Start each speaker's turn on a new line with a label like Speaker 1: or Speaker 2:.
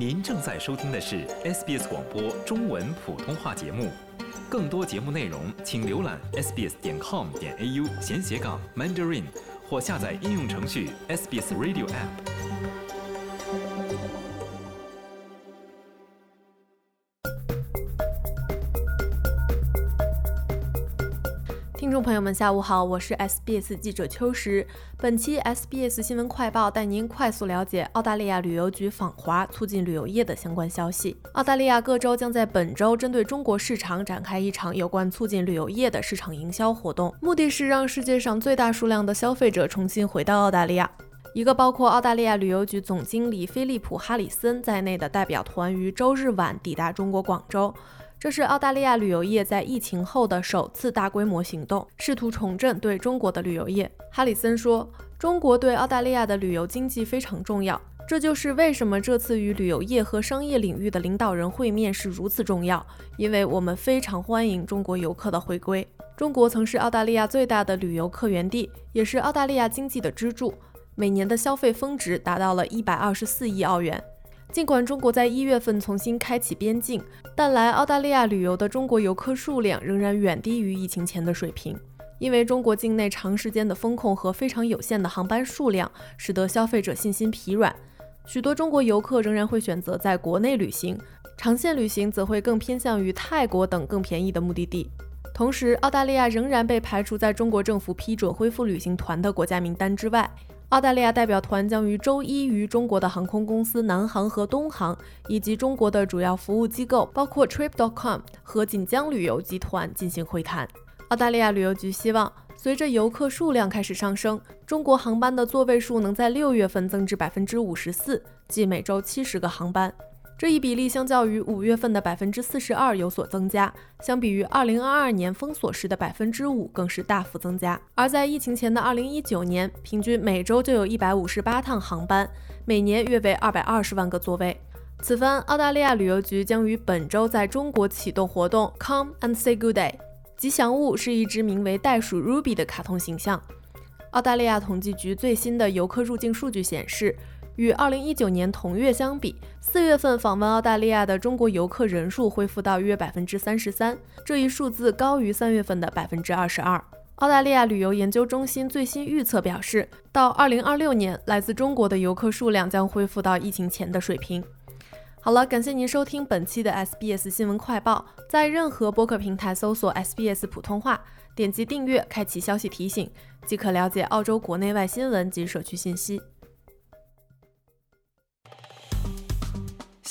Speaker 1: 您正在收听的是 SBS 广播中文普通话节目，更多节目内容请浏览 sbs 点 com 点 au 闲斜杠 mandarin 或下载应用程序 SBS Radio App。
Speaker 2: 听众朋友们，下午好，我是 SBS 记者秋实。本期 SBS 新闻快报带您快速了解澳大利亚旅游局访华促进旅游业的相关消息。澳大利亚各州将在本周针对中国市场展开一场有关促进旅游业的市场营销活动，目的是让世界上最大数量的消费者重新回到澳大利亚。一个包括澳大利亚旅游局总经理菲利普·哈里森在内的代表团于周日晚抵达中国广州。这是澳大利亚旅游业在疫情后的首次大规模行动，试图重振对中国的旅游业。哈里森说：“中国对澳大利亚的旅游经济非常重要，这就是为什么这次与旅游业和商业领域的领导人会面是如此重要，因为我们非常欢迎中国游客的回归。中国曾是澳大利亚最大的旅游客源地，也是澳大利亚经济的支柱，每年的消费峰值达到了一百二十四亿澳元。”尽管中国在一月份重新开启边境，但来澳大利亚旅游的中国游客数量仍然远低于疫情前的水平。因为中国境内长时间的封控和非常有限的航班数量，使得消费者信心疲软。许多中国游客仍然会选择在国内旅行，长线旅行则会更偏向于泰国等更便宜的目的地。同时，澳大利亚仍然被排除在中国政府批准恢复旅行团的国家名单之外。澳大利亚代表团将于周一与中国的航空公司南航和东航，以及中国的主要服务机构，包括 Trip.com 和锦江旅游集团进行会谈。澳大利亚旅游局希望，随着游客数量开始上升，中国航班的座位数能在六月份增至百分之五十四，即每周七十个航班。这一比例相较于五月份的百分之四十二有所增加，相比于二零二二年封锁时的百分之五更是大幅增加。而在疫情前的二零一九年，平均每周就有一百五十八趟航班，每年约为二百二十万个座位。此番，澳大利亚旅游局将于本周在中国启动活动 “Come and Say Good Day”，吉祥物是一只名为袋鼠 Ruby 的卡通形象。澳大利亚统计局最新的游客入境数据显示。与二零一九年同月相比，四月份访问澳大利亚的中国游客人数恢复到约百分之三十三，这一数字高于三月份的百分之二十二。澳大利亚旅游研究中心最新预测表示，到二零二六年，来自中国的游客数量将恢复到疫情前的水平。好了，感谢您收听本期的 SBS 新闻快报，在任何播客平台搜索 SBS 普通话，点击订阅，开启消息提醒，即可了解澳洲国内外新闻及社区信息。